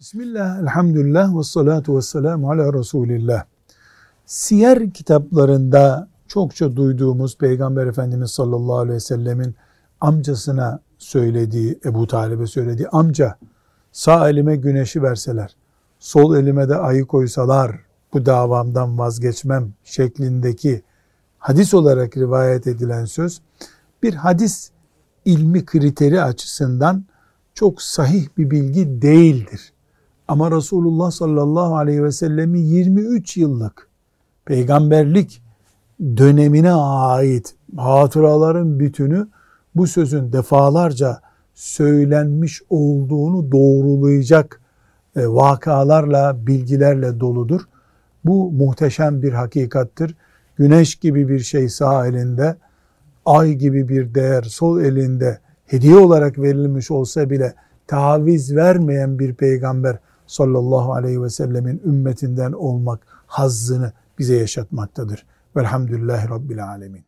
Bismillah, elhamdülillah ve salatu ve selamu ala Resulillah. Siyer kitaplarında çokça duyduğumuz Peygamber Efendimiz sallallahu aleyhi ve sellemin amcasına söylediği, Ebu Talib'e söylediği amca sağ elime güneşi verseler, sol elime de ayı koysalar bu davamdan vazgeçmem şeklindeki hadis olarak rivayet edilen söz bir hadis ilmi kriteri açısından çok sahih bir bilgi değildir. Ama Resulullah sallallahu aleyhi ve sellemin 23 yıllık peygamberlik dönemine ait hatıraların bütünü bu sözün defalarca söylenmiş olduğunu doğrulayacak e, vakalarla, bilgilerle doludur. Bu muhteşem bir hakikattir. Güneş gibi bir şey sağ elinde, ay gibi bir değer sol elinde hediye olarak verilmiş olsa bile taviz vermeyen bir peygamber sallallahu aleyhi ve sellemin ümmetinden olmak hazzını bize yaşatmaktadır. Velhamdülillahi Rabbil Alemin.